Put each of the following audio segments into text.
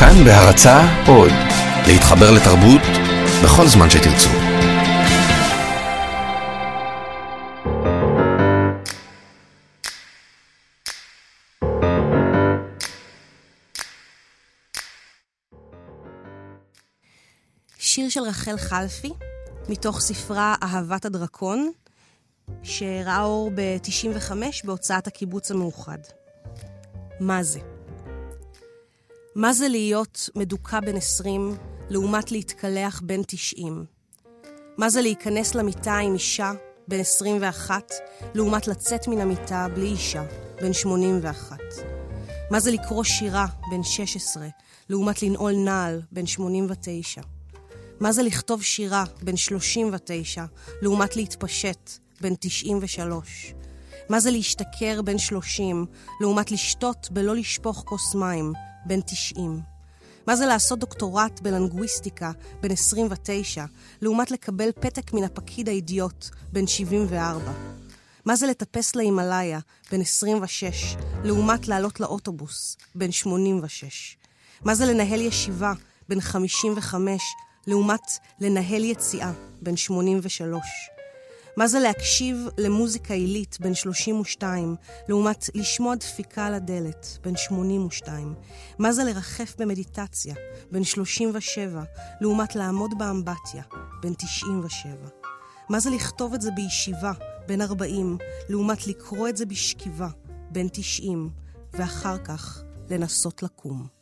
כאן בהרצה עוד, להתחבר לתרבות בכל זמן שתרצו. שיר של רחל חלפי, מתוך ספרה אהבת הדרקון, שראה אור ב-95 בהוצאת הקיבוץ המאוחד. מה זה? מה זה להיות מדוכא בן 20 לעומת להתקלח בן 90? מה זה להיכנס למיטה עם אישה בן 21 לעומת לצאת מן המיטה בלי אישה בן 81? מה זה לקרוא שירה בן 16 לעומת לנעול נעל בן 89? מה זה לכתוב שירה בן 39 לעומת להתפשט בן 93? מה זה להשתכר בן 30 לעומת לשתות בלא לשפוך כוס מים בן 90? מה זה לעשות דוקטורט בלנגוויסטיקה בן 29 לעומת לקבל פתק מן הפקיד האידיוט בן 74? מה זה לטפס להימאליה בן 26 לעומת לעלות לאוטובוס בן 86? מה זה לנהל ישיבה בן 55 לעומת לנהל יציאה בן 83? מה זה להקשיב למוזיקה עילית בן 32, לעומת לשמוע דפיקה על הדלת בן 82? מה זה לרחף במדיטציה בן 37, לעומת לעמוד באמבטיה בן 97? מה זה לכתוב את זה בישיבה בן 40, לעומת לקרוא את זה בשכיבה בן 90, ואחר כך לנסות לקום?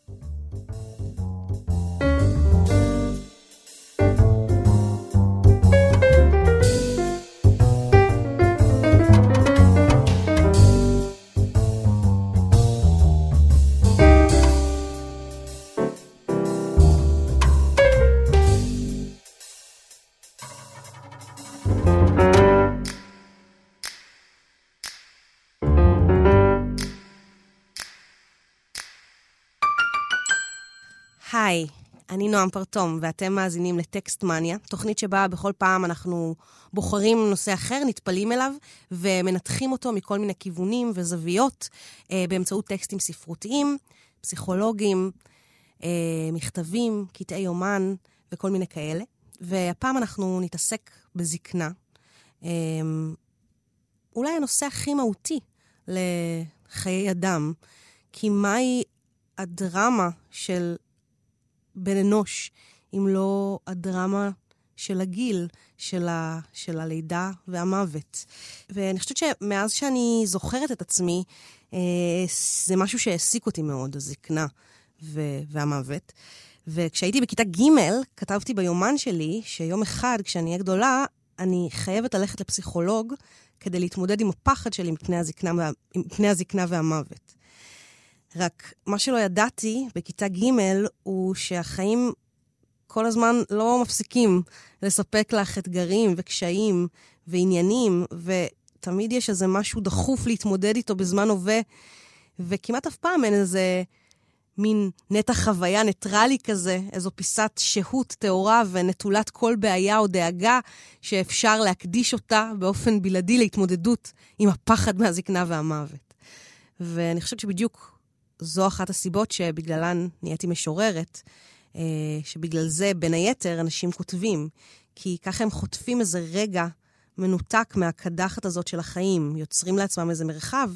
אני נועם פרטום, ואתם מאזינים לטקסט מניה, תוכנית שבה בכל פעם אנחנו בוחרים נושא אחר, נטפלים אליו, ומנתחים אותו מכל מיני כיוונים וזוויות, אה, באמצעות טקסטים ספרותיים, פסיכולוגיים, אה, מכתבים, קטעי יומן וכל מיני כאלה. והפעם אנחנו נתעסק בזקנה. אה, אולי הנושא הכי מהותי לחיי אדם, כי מהי הדרמה של בן אנוש, אם לא הדרמה של הגיל, של, ה, של הלידה והמוות. ואני חושבת שמאז שאני זוכרת את עצמי, אה, זה משהו שהעסיק אותי מאוד, הזקנה והמוות. וכשהייתי בכיתה ג', כתבתי ביומן שלי שיום אחד, כשאני אהיה גדולה, אני חייבת ללכת לפסיכולוג כדי להתמודד עם הפחד שלי מפני הזקנה, מפני הזקנה והמוות. רק מה שלא ידעתי בכיתה ג' הוא שהחיים כל הזמן לא מפסיקים לספק לך אתגרים וקשיים ועניינים, ותמיד יש איזה משהו דחוף להתמודד איתו בזמן הווה, וכמעט אף פעם אין איזה מין נתח חוויה ניטרלי כזה, איזו פיסת שהות טהורה ונטולת כל בעיה או דאגה שאפשר להקדיש אותה באופן בלעדי להתמודדות עם הפחד מהזקנה והמוות. ואני חושבת שבדיוק זו אחת הסיבות שבגללן נהייתי משוררת, אה, שבגלל זה, בין היתר, אנשים כותבים. כי ככה הם חוטפים איזה רגע מנותק מהקדחת הזאת של החיים, יוצרים לעצמם איזה מרחב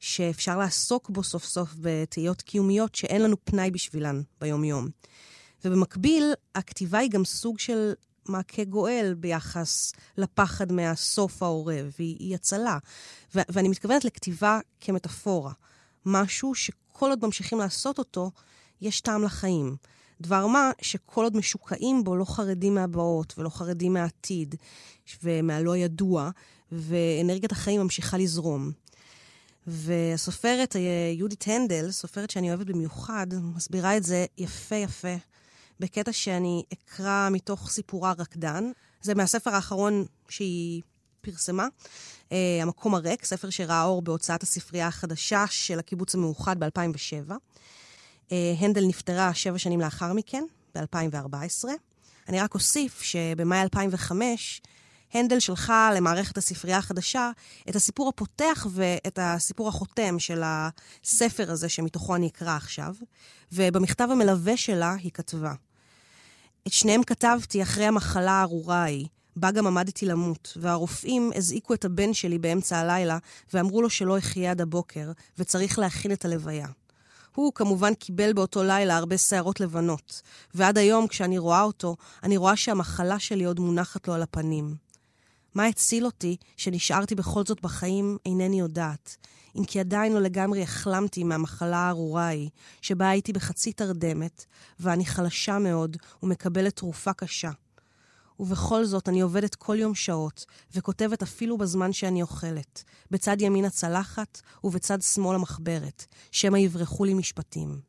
שאפשר לעסוק בו סוף סוף בתהיות קיומיות שאין לנו פנאי בשבילן ביום-יום. ובמקביל, הכתיבה היא גם סוג של מעקה גואל ביחס לפחד מהסוף העורב, היא, היא הצלה. ו- ואני מתכוונת לכתיבה כמטאפורה. משהו שכל עוד ממשיכים לעשות אותו, יש טעם לחיים. דבר מה שכל עוד משוקעים בו לא חרדים מהבאות ולא חרדים מהעתיד ומהלא ידוע, ואנרגיית החיים ממשיכה לזרום. והסופרת אה, יהודית הנדל, סופרת שאני אוהבת במיוחד, מסבירה את זה יפה יפה, בקטע שאני אקרא מתוך סיפורה רקדן. זה מהספר האחרון שהיא פרסמה, uh, המקום הריק, ספר שראה אור בהוצאת הספרייה החדשה של הקיבוץ המאוחד ב-2007. Uh, הנדל נפטרה שבע שנים לאחר מכן, ב-2014. אני רק אוסיף שבמאי 2005, הנדל שלחה למערכת הספרייה החדשה את הסיפור הפותח ואת הסיפור החותם של הספר הזה שמתוכו אני אקרא עכשיו, ובמכתב המלווה שלה היא כתבה: את שניהם כתבתי אחרי המחלה הארורה ההיא, בה גם עמדתי למות, והרופאים הזעיקו את הבן שלי באמצע הלילה ואמרו לו שלא אחיה עד הבוקר, וצריך להכין את הלוויה. הוא כמובן קיבל באותו לילה הרבה שערות לבנות, ועד היום כשאני רואה אותו, אני רואה שהמחלה שלי עוד מונחת לו על הפנים. מה הציל אותי שנשארתי בכל זאת בחיים, אינני יודעת. אם כי עדיין לא לגמרי החלמתי מהמחלה הארורה ההיא, שבה הייתי בחצי תרדמת, ואני חלשה מאוד ומקבלת תרופה קשה. ובכל זאת אני עובדת כל יום שעות, וכותבת אפילו בזמן שאני אוכלת, בצד ימין הצלחת ובצד שמאל המחברת, שמא יברחו לי משפטים.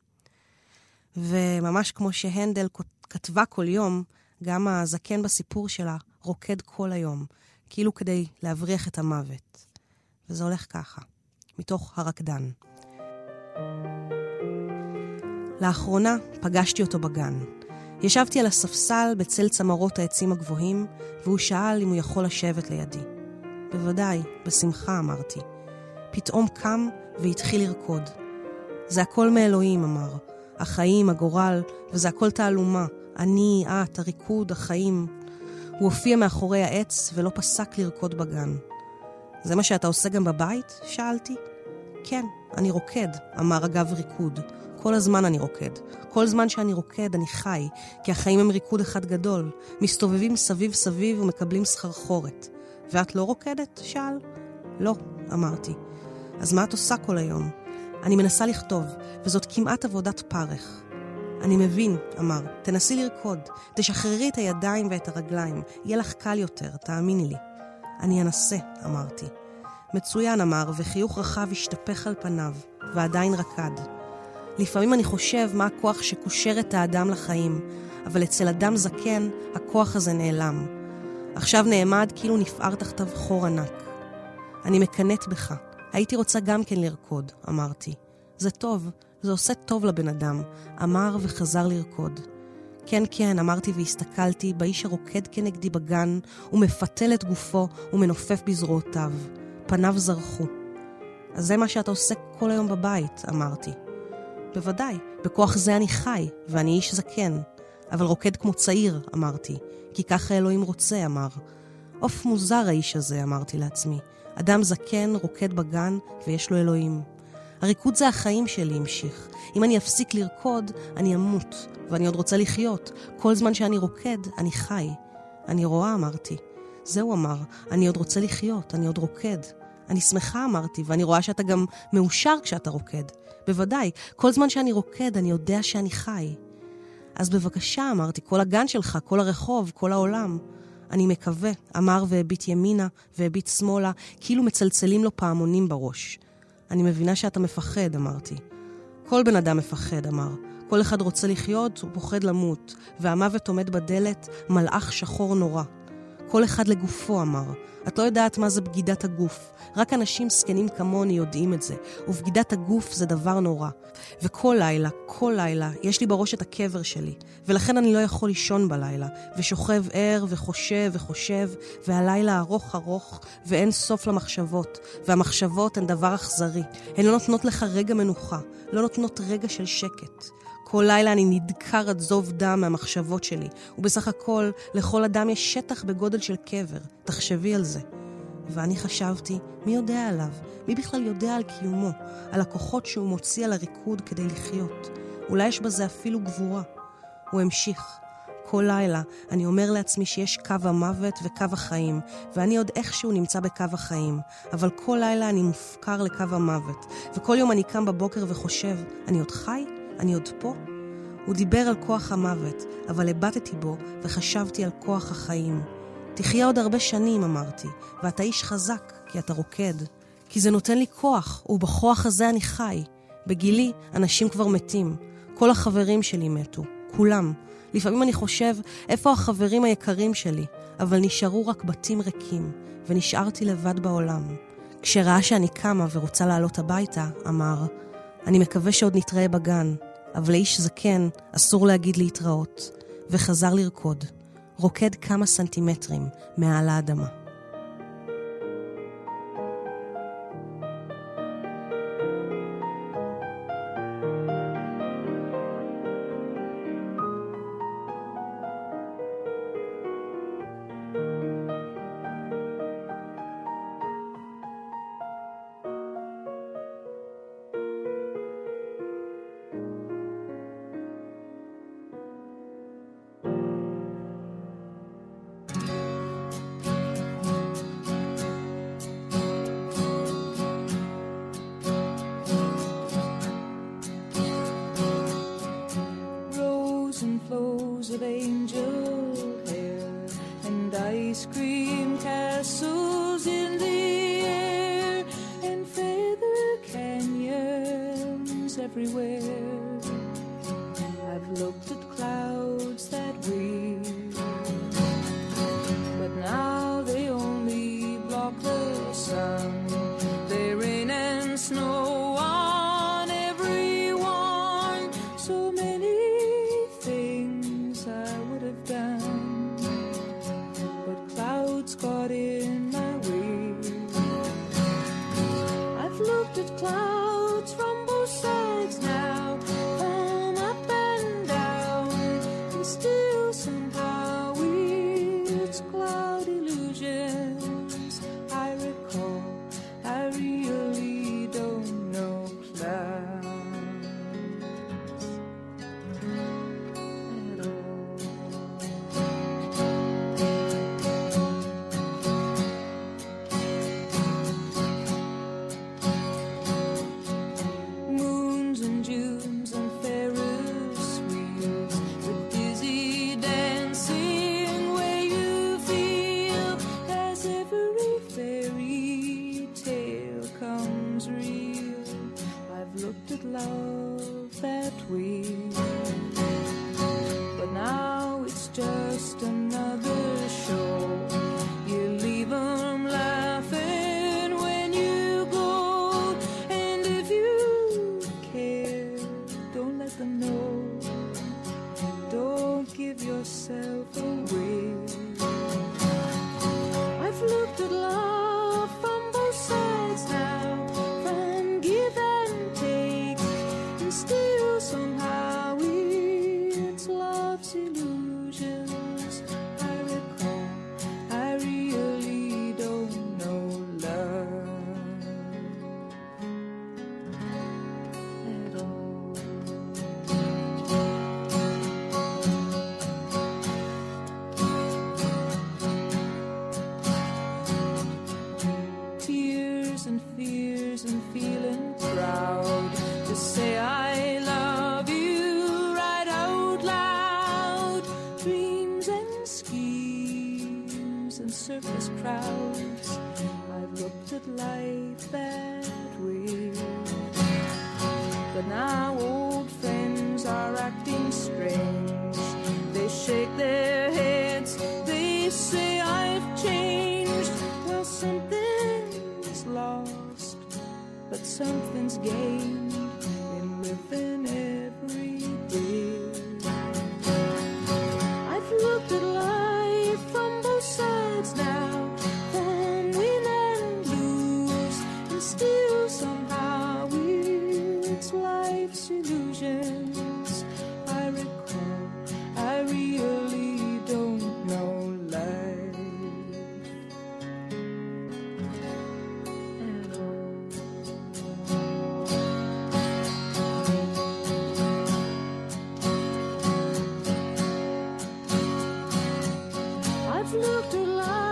וממש כמו שהנדל כתבה כל יום, גם הזקן בסיפור שלה רוקד כל היום, כאילו כדי להבריח את המוות. וזה הולך ככה, מתוך הרקדן. לאחרונה פגשתי אותו בגן. ישבתי על הספסל בצל צמרות העצים הגבוהים, והוא שאל אם הוא יכול לשבת לידי. בוודאי, בשמחה, אמרתי. פתאום קם והתחיל לרקוד. זה הכל מאלוהים, אמר. החיים, הגורל, וזה הכל תעלומה. אני, את, הריקוד, החיים. הוא הופיע מאחורי העץ ולא פסק לרקוד בגן. זה מה שאתה עושה גם בבית? שאלתי. כן, אני רוקד, אמר אגב ריקוד. כל הזמן אני רוקד. כל זמן שאני רוקד, אני חי, כי החיים הם ריקוד אחד גדול. מסתובבים סביב סביב ומקבלים סחרחורת. ואת לא רוקדת? שאל. לא, אמרתי. אז מה את עושה כל היום? אני מנסה לכתוב, וזאת כמעט עבודת פרך. אני מבין, אמר, תנסי לרקוד, תשחררי את הידיים ואת הרגליים, יהיה לך קל יותר, תאמיני לי. אני אנסה, אמרתי. מצוין, אמר, וחיוך רחב השתפך על פניו, ועדיין רקד. לפעמים אני חושב מה הכוח שקושר את האדם לחיים, אבל אצל אדם זקן, הכוח הזה נעלם. עכשיו נעמד כאילו נפער תחתיו חור ענק. אני מקנאת בך. הייתי רוצה גם כן לרקוד, אמרתי. זה טוב, זה עושה טוב לבן אדם, אמר וחזר לרקוד. כן, כן, אמרתי והסתכלתי באיש הרוקד כנגדי בגן, ומפתל את גופו ומנופף בזרועותיו. פניו זרחו. אז זה מה שאתה עושה כל היום בבית, אמרתי. בוודאי, בכוח זה אני חי, ואני איש זקן. אבל רוקד כמו צעיר, אמרתי, כי ככה אלוהים רוצה, אמר. עוף מוזר האיש הזה, אמרתי לעצמי. אדם זקן, רוקד בגן, ויש לו אלוהים. הריקוד זה החיים שלי, המשיך. אם אני אפסיק לרקוד, אני אמות, ואני עוד רוצה לחיות. כל זמן שאני רוקד, אני חי. אני רואה, אמרתי. זהו אמר, אני עוד רוצה לחיות, אני עוד רוקד. אני שמחה, אמרתי, ואני רואה שאתה גם מאושר כשאתה רוקד. בוודאי, כל זמן שאני רוקד, אני יודע שאני חי. אז בבקשה, אמרתי, כל הגן שלך, כל הרחוב, כל העולם. אני מקווה, אמר והביט ימינה והביט שמאלה, כאילו מצלצלים לו פעמונים בראש. אני מבינה שאתה מפחד, אמרתי. כל בן אדם מפחד, אמר. כל אחד רוצה לחיות, הוא פוחד למות, והמוות עומד בדלת, מלאך שחור נורא. כל אחד לגופו, אמר. את לא יודעת מה זה בגידת הגוף. רק אנשים זקנים כמוני יודעים את זה, ובגידת הגוף זה דבר נורא. וכל לילה, כל לילה, יש לי בראש את הקבר שלי, ולכן אני לא יכול לישון בלילה, ושוכב ער וחושב וחושב, והלילה ארוך ארוך, ואין סוף למחשבות, והמחשבות הן דבר אכזרי. הן לא נותנות לך רגע מנוחה, לא נותנות רגע של שקט. כל לילה אני נדקר עד זוב דם מהמחשבות שלי, ובסך הכל, לכל אדם יש שטח בגודל של קבר. תחשבי על זה. ואני חשבתי, מי יודע עליו? מי בכלל יודע על קיומו? על הכוחות שהוא מוציא על הריקוד כדי לחיות? אולי יש בזה אפילו גבורה. הוא המשיך. כל לילה אני אומר לעצמי שיש קו המוות וקו החיים, ואני עוד איכשהו נמצא בקו החיים, אבל כל לילה אני מופקר לקו המוות, וכל יום אני קם בבוקר וחושב, אני עוד חי? אני עוד פה? הוא דיבר על כוח המוות, אבל הבטתי בו וחשבתי על כוח החיים. תחיה עוד הרבה שנים, אמרתי, ואתה איש חזק, כי אתה רוקד. כי זה נותן לי כוח, ובכוח הזה אני חי. בגילי, אנשים כבר מתים. כל החברים שלי מתו, כולם. לפעמים אני חושב, איפה החברים היקרים שלי? אבל נשארו רק בתים ריקים, ונשארתי לבד בעולם. כשראה שאני קמה ורוצה לעלות הביתה, אמר, אני מקווה שעוד נתראה בגן, אבל לאיש זקן אסור להגיד להתראות, וחזר לרקוד. רוקד כמה סנטימטרים מעל האדמה. angel hair and ice cream. It's looked alike.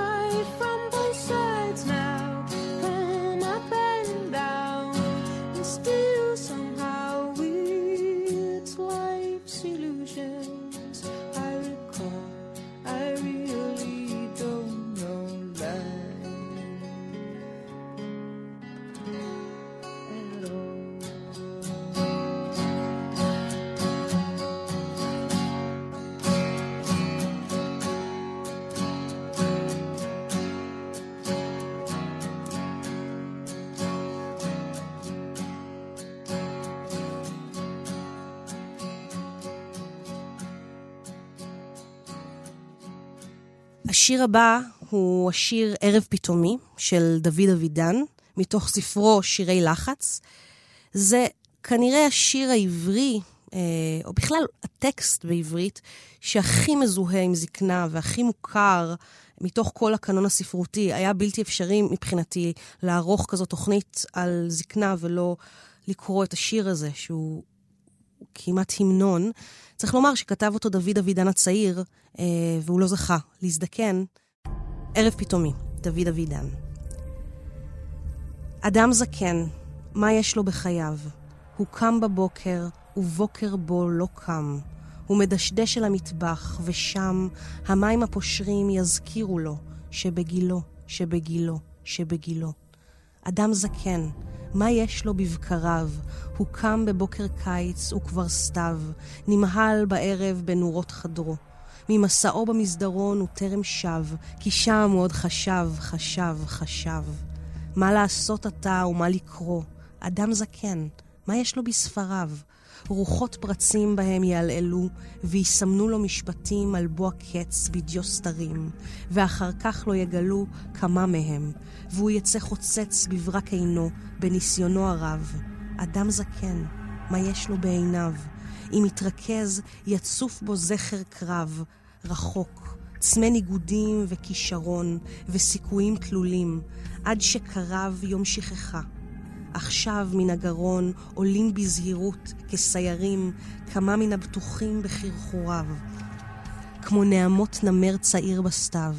השיר הבא הוא השיר ערב פתאומי של דוד אבידן, מתוך ספרו שירי לחץ. זה כנראה השיר העברי, אה, או בכלל הטקסט בעברית, שהכי מזוהה עם זקנה והכי מוכר מתוך כל הקנון הספרותי. היה בלתי אפשרי מבחינתי לערוך כזו תוכנית על זקנה ולא לקרוא את השיר הזה, שהוא כמעט המנון. צריך לומר שכתב אותו דוד אבידן הצעיר, אה, והוא לא זכה להזדקן. ערב פתאומי, דוד אבידן. אדם זקן, מה יש לו בחייו? הוא קם בבוקר, ובוקר בו לא קם. הוא מדשדש אל המטבח, ושם המים הפושרים יזכירו לו שבגילו, שבגילו, שבגילו. אדם זקן, מה יש לו בבקריו? הוא קם בבוקר קיץ וכבר סתיו, נמהל בערב בנורות חדרו. ממסעו במסדרון הוא טרם שב, כי שם הוא עוד חשב, חשב, חשב. מה לעשות עתה ומה לקרוא? אדם זקן, מה יש לו בספריו? רוחות פרצים בהם יעלעלו, ויסמנו לו משפטים על בוא הקץ בדיו סתרים, ואחר כך לא יגלו כמה מהם, והוא יצא חוצץ בברק עינו, בניסיונו הרב. אדם זקן, מה יש לו בעיניו? אם יתרכז, יצוף בו זכר קרב, רחוק, צמא ניגודים וכישרון, וסיכויים תלולים, עד שקרב יום שכחה. עכשיו מן הגרון עולים בזהירות כסיירים כמה מן הבטוחים בחרחוריו. כמו נעמות נמר צעיר בסתיו,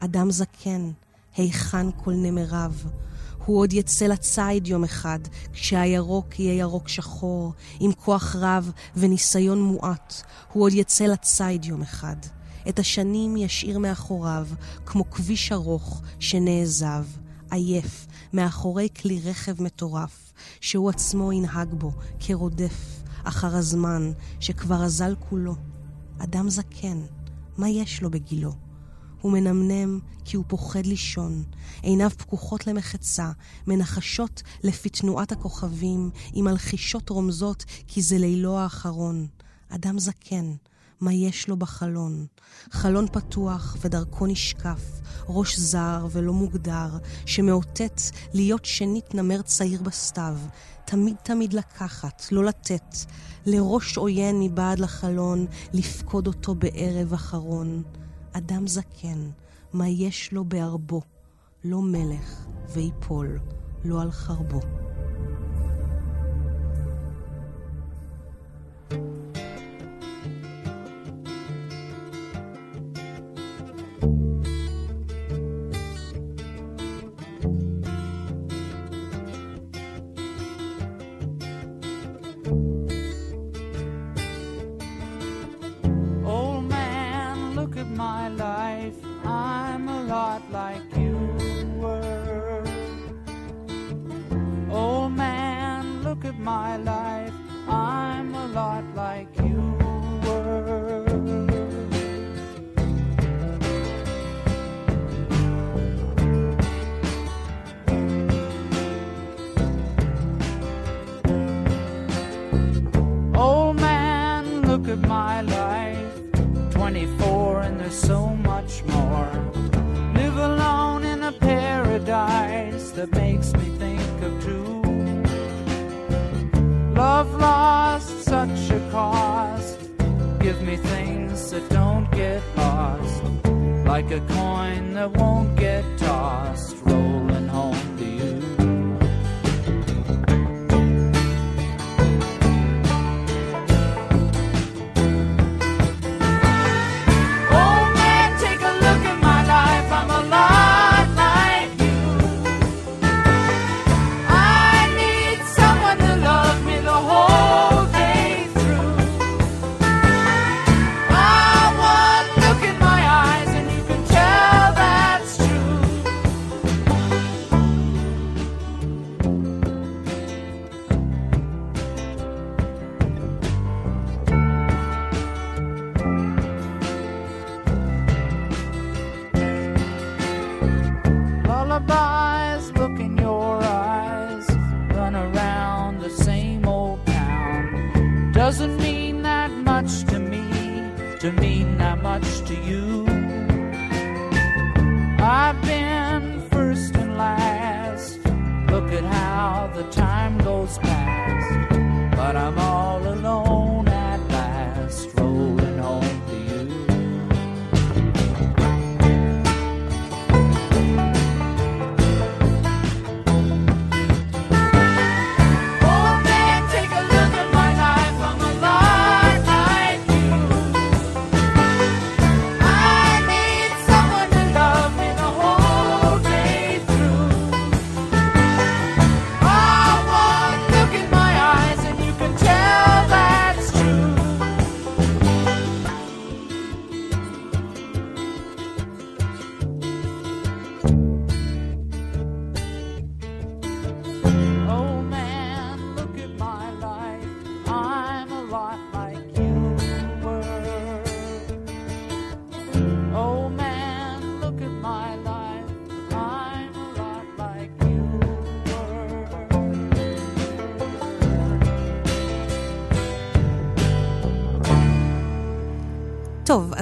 אדם זקן, היכן כל נמריו. הוא עוד יצא לציד יום אחד, כשהירוק יהיה ירוק שחור, עם כוח רב וניסיון מועט. הוא עוד יצא לציד יום אחד. את השנים ישאיר מאחוריו, כמו כביש ארוך שנעזב, עייף, מאחורי כלי רכב מטורף, שהוא עצמו ינהג בו כרודף אחר הזמן שכבר אזל כולו. אדם זקן, מה יש לו בגילו? הוא מנמנם כי הוא פוחד לישון, עיניו פקוחות למחצה, מנחשות לפי תנועת הכוכבים, עם מלחישות רומזות כי זה לילו האחרון. אדם זקן, מה יש לו בחלון. חלון פתוח ודרכו נשקף, ראש זר ולא מוגדר, שמאותת להיות שנית נמר צעיר בסתיו. תמיד תמיד לקחת, לא לתת, לראש עוין מבעד לחלון, לפקוד אותו בערב אחרון. אדם זקן, מה יש לו בערבו? לא מלך ויפול, לא על חרבו.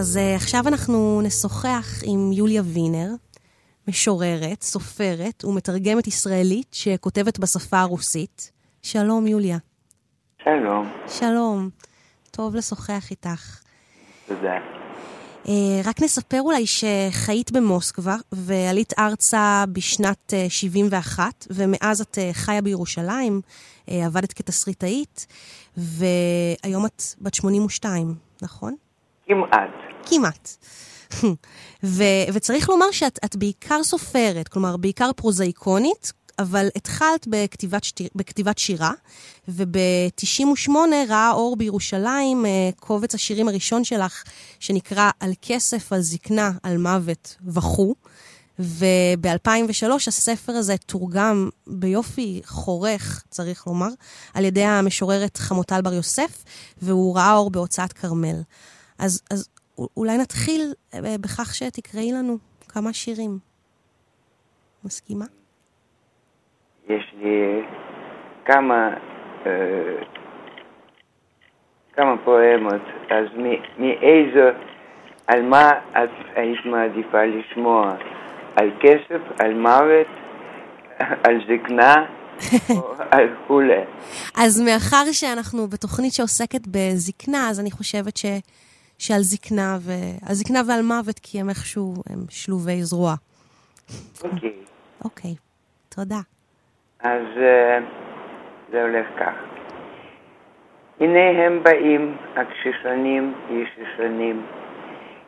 אז uh, עכשיו אנחנו נשוחח עם יוליה וינר, משוררת, סופרת ומתרגמת ישראלית שכותבת בשפה הרוסית. שלום, יוליה. שלום, שלום. טוב לשוחח איתך. תודה. Uh, רק נספר אולי שחיית במוסקבה ועלית ארצה בשנת uh, 71, ומאז את חיה בירושלים, עבדת כתסריטאית, והיום את בת 82, נכון? כמעט. כמעט. ו- וצריך לומר שאת את בעיקר סופרת, כלומר, בעיקר פרוזאיקונית, אבל התחלת בכתיבת, שתי, בכתיבת שירה, וב-98 ראה אור בירושלים אה, קובץ השירים הראשון שלך, שנקרא על כסף, על זקנה, על מוות וכו'. וב-2003 הספר הזה תורגם ביופי חורך, צריך לומר, על ידי המשוררת חמוטל בר יוסף, והוא ראה אור בהוצאת כרמל. אז, אז אולי נתחיל אה, בכך שתקראי לנו כמה שירים. מסכימה? יש לי כמה, אה, כמה פואמות, אז מאיזו, על מה את היית מעדיפה לשמוע? על כסף, על מוות, על זקנה? אז מאחר שאנחנו בתוכנית שעוסקת בזקנה, אז אני חושבת ש, שעל זקנה, ו... על זקנה ועל מוות, כי הם איכשהו הם שלובי זרוע. אוקיי. אוקיי, תודה. אז אה, זה הולך כך. הנה הם באים, הקשישונים ישישונים.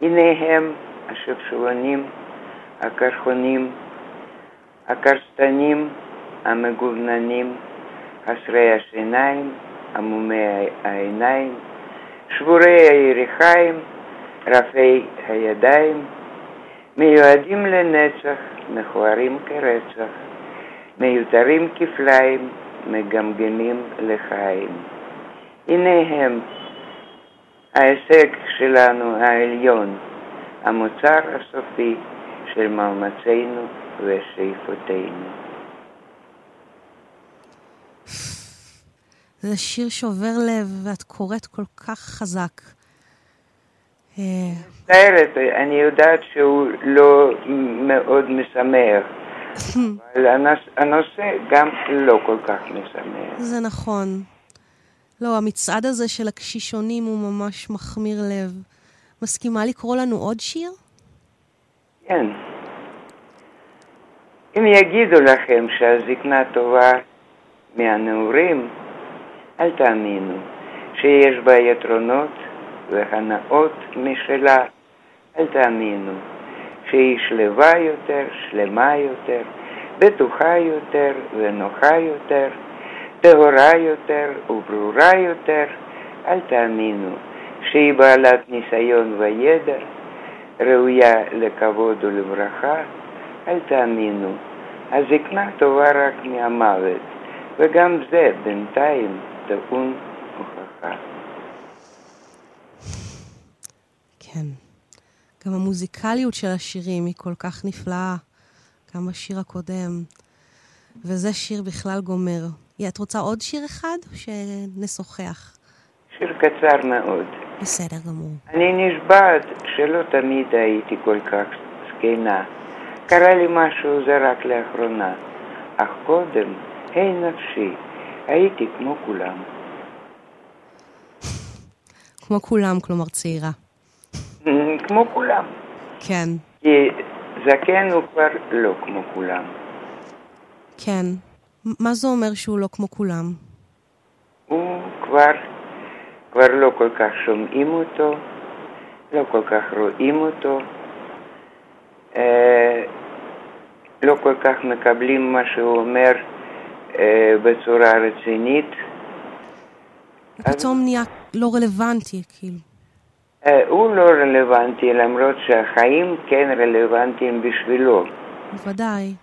הנה הם השפשולנים, הקרחונים, הקרסטנים, המגווננים, חסרי השיניים, עמומי העיניים, שבורי הירכיים, רפי הידיים, מיועדים לנצח, מכוערים כרצח, מיותרים כפליים, מגמגמים לחיים. הנה הם, ההישג שלנו העליון, המוצר הסופי של מאמצינו ושאיפותינו. זה שיר שובר לב, ואת קוראת כל כך חזק. אה, מצטערת, אני יודעת שהוא לא מאוד משמח, אבל הנוש- הנושא גם לא כל כך משמח. זה נכון. לא, המצעד הזה של הקשישונים הוא ממש מחמיר לב. מסכימה לקרוא לנו עוד שיר? כן. אם יגידו לכם שהזקנה טובה מהנעורים, אל תאמינו שיש בה יתרונות והנאות משלה. אל תאמינו שהיא שלווה יותר, שלמה יותר, בטוחה יותר ונוחה יותר, טהורה יותר וברורה יותר. אל תאמינו שהיא בעלת ניסיון וידע, ראויה לכבוד ולברכה. אל תאמינו, הזקנה טובה רק מהמוות, וגם זה בינתיים טעון הוכחה. כן. גם המוזיקליות של השירים היא כל כך נפלאה, גם בשיר הקודם. וזה שיר בכלל גומר. את רוצה עוד שיר אחד או שנשוחח? שיר קצר מאוד. בסדר גמור. אני נשבעת שלא תמיד הייתי כל כך זקנה, קרה לי משהו זה רק לאחרונה. אך קודם, היי נפשי, הייתי כמו כולם. כמו כולם, כלומר צעירה. כמו כולם. כן, כי זקן הוא כבר לא כמו כולם. כן. מה זה אומר שהוא לא כמו כולם? הוא כבר, כבר לא כל כך שומעים אותו, לא כל כך רואים אותו, אה, לא כל כך מקבלים מה שהוא אומר בצורה רצינית. פתאום נהיה לא רלוונטי, כאילו. אה, הוא לא רלוונטי, למרות שהחיים כן רלוונטיים בשבילו, בוודאי.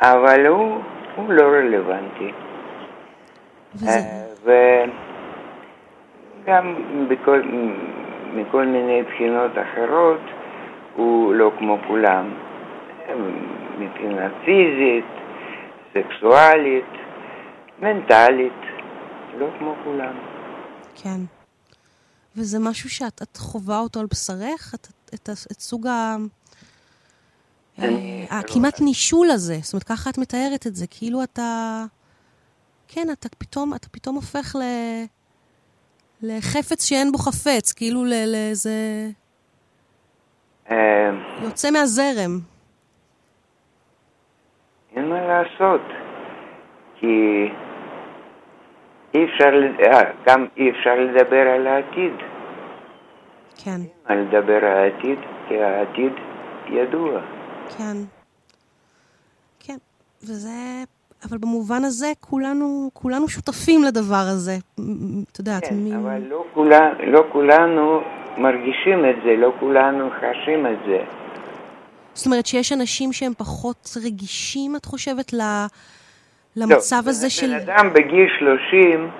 אבל הוא, הוא לא רלוונטי. וזה, אה, וגם בכל, מכל מיני בחינות אחרות הוא לא כמו כולם. מבחינה פיזית, סקסואלית, מנטלית, לא כמו כולם. כן. וזה משהו שאת את חווה אותו על בשרך? את, את, את, את סוג ה... אה, הכמעט נישול הזה, זאת אומרת, ככה את מתארת את זה, כאילו אתה... כן, אתה פתאום, אתה פתאום הופך ל... לחפץ שאין בו חפץ, כאילו ל- לאיזה... אה, יוצא מהזרם. מה לעשות, כי אי אפשר, אה, גם אי אפשר לדבר על העתיד. כן, מה לדבר על העתיד, כי העתיד ידוע. כן. כן, וזה... אבל במובן הזה כולנו, כולנו שותפים לדבר הזה. את יודעת, כן, מין- אבל לא, כולה, לא כולנו מרגישים את זה, לא כולנו חשים את זה. זאת אומרת שיש אנשים שהם פחות רגישים, את חושבת, ל... למצב לא, הזה בן- של... בן אדם בגיל 30,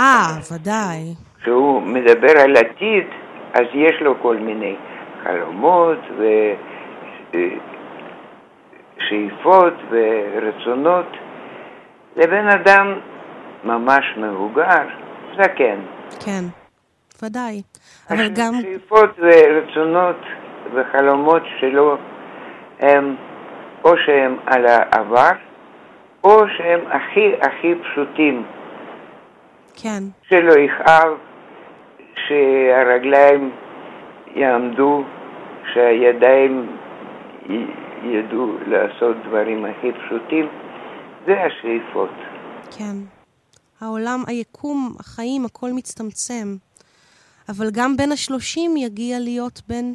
אה, ודאי. כשהוא מדבר על עתיד, אז יש לו כל מיני חלומות ושאיפות ורצונות. לבן אדם ממש מבוגר, זקן. כן, ודאי. אבל גם... השאיפות ורצונות וחלומות שלו הם או שהם על העבר, או שהם הכי הכי פשוטים. כן. שלא יכאב, שהרגליים יעמדו, שהידיים ידעו לעשות דברים הכי פשוטים, זה השאיפות. כן. העולם, היקום, החיים, הכל מצטמצם. אבל גם בן השלושים יגיע להיות בן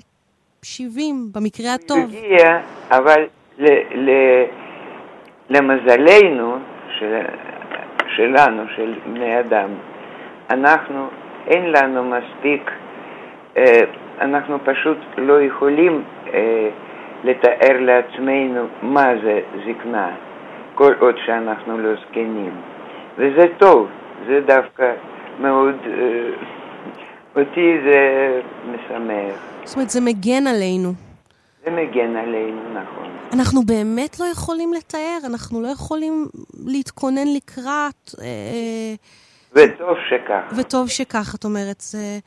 70 במקרה הטוב. הגיע, אבל ל, ל, למזלנו, של, שלנו, של בני אדם, אנחנו, אין לנו מספיק, אה, אנחנו פשוט לא יכולים אה, לתאר לעצמנו מה זה זקנה, כל עוד שאנחנו לא זקנים. וזה טוב, זה דווקא מאוד... אה, אותי זה משמח. זאת אומרת, זה מגן עלינו. זה מגן עלינו, נכון. אנחנו באמת לא יכולים לתאר, אנחנו לא יכולים להתכונן לקראת, אה, וטוב שכך. וטוב שכך, את אומרת. זה...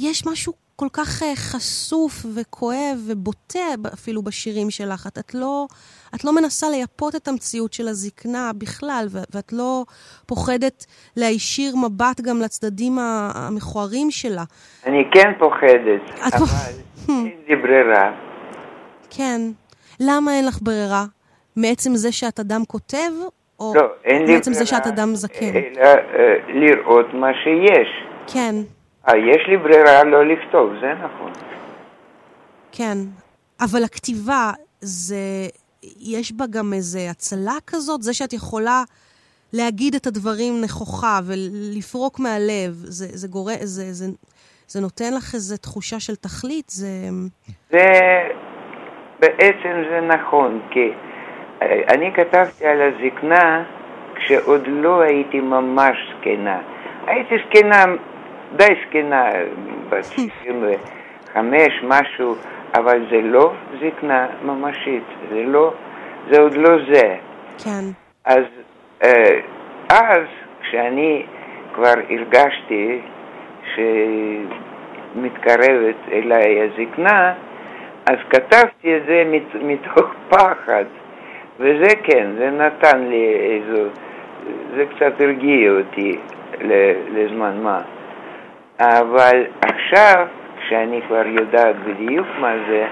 יש משהו כל כך אה, חשוף וכואב ובוטה אפילו בשירים שלך. את, את, לא, את לא מנסה לייפות את המציאות של הזקנה בכלל, ו- ואת לא פוחדת להישיר מבט גם לצדדים המכוערים שלה. אני כן פוחדת, אבל אין לי ברירה. כן. למה אין לך ברירה? מעצם זה שאת אדם כותב, או לא, מעצם זה שאת אדם זקן? אלא אה, לראות מה שיש. כן, יש לי ברירה לא לכתוב, זה נכון. כן. אבל הכתיבה, זה... יש בה גם איזו הצלה כזאת? זה שאת יכולה להגיד את הדברים נכוחה ולפרוק מהלב, זה, זה גורם... זה, זה, זה נותן לך איזו תחושה של תכלית? זה... זה בעצם זה נכון, כי אה, אני כתבתי על הזקנה כשעוד לא הייתי ממש זקנה. הייתי זקנה, די זקנה, בת 65, משהו, אבל זה לא זקנה ממשית, זה לא, זה עוד לא זה. כן, אז אה, אז, כשאני כבר הרגשתי שמתקרבת אליי הזקנה, אז כתבתי את זה מת, מתוך פחד, וזה כן, זה נתן לי איזו, זה קצת הרגיע אותי לזמן מה. אבל עכשיו, כשאני כבר יודעת בדיוק מה זה,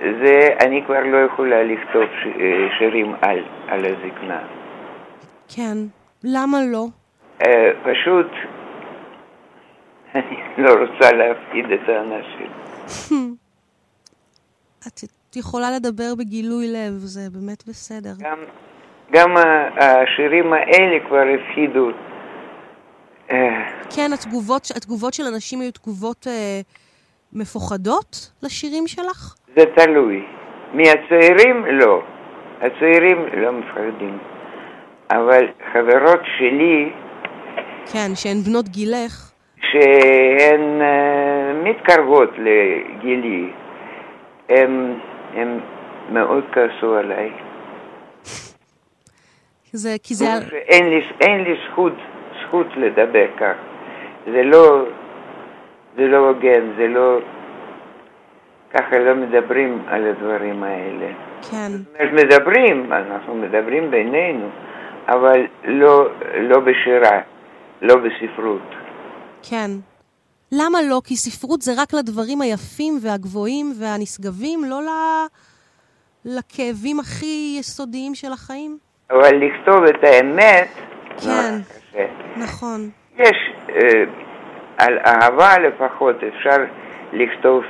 זה, אני כבר לא יכולה לכתוב ש, שירים על, על הזקנה. כן, למה לא? Uh, פשוט, אני לא רוצה להפחיד את האנשים. את יכולה לדבר בגילוי לב, זה באמת בסדר. גם, גם השירים האלה כבר הפחידו. כן, התגובות, התגובות של אנשים היו תגובות אה, מפוחדות לשירים שלך? זה תלוי. מהצעירים לא. הצעירים לא מפחדים. אבל חברות שלי... כן, שהן בנות גילך. שהן uh, מתקרבות לגילי. הן, הן מאוד כעסו עליי. זה, כי זה... אין לי, אין לי זכות, זכות לדבר כך. זה לא, זה לא הוגן, זה לא... ככה לא מדברים על הדברים האלה. כן. זאת אומרת, מדברים, אנחנו מדברים בינינו, אבל לא, לא בשירה, לא בספרות. כן. למה לא? כי ספרות זה רק לדברים היפים והגבוהים והנשגבים, לא ל... לכאבים הכי יסודיים של החיים? אבל לכתוב את האמת, כן, נכון. יש, אה, על אהבה לפחות אפשר לכתוב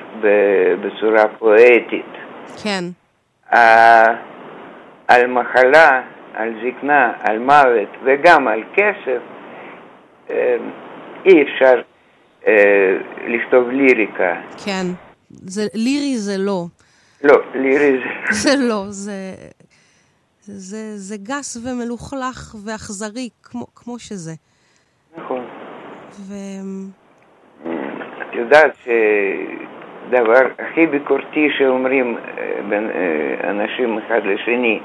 בצורה פואטית. כן. אה, על מחלה, על זקנה, על מוות וגם על כסף, אה, אי אפשר אה, לכתוב ליריקה. כן, זה, לירי זה לא. לא, לירי זה... זה לא, זה, זה, זה גס ומלוכלך ואכזרי, כמו, כמו שזה. נכון. ו... את יודעת שדבר הכי ביקורתי שאומרים אה, בין אה, אנשים אחד לשני,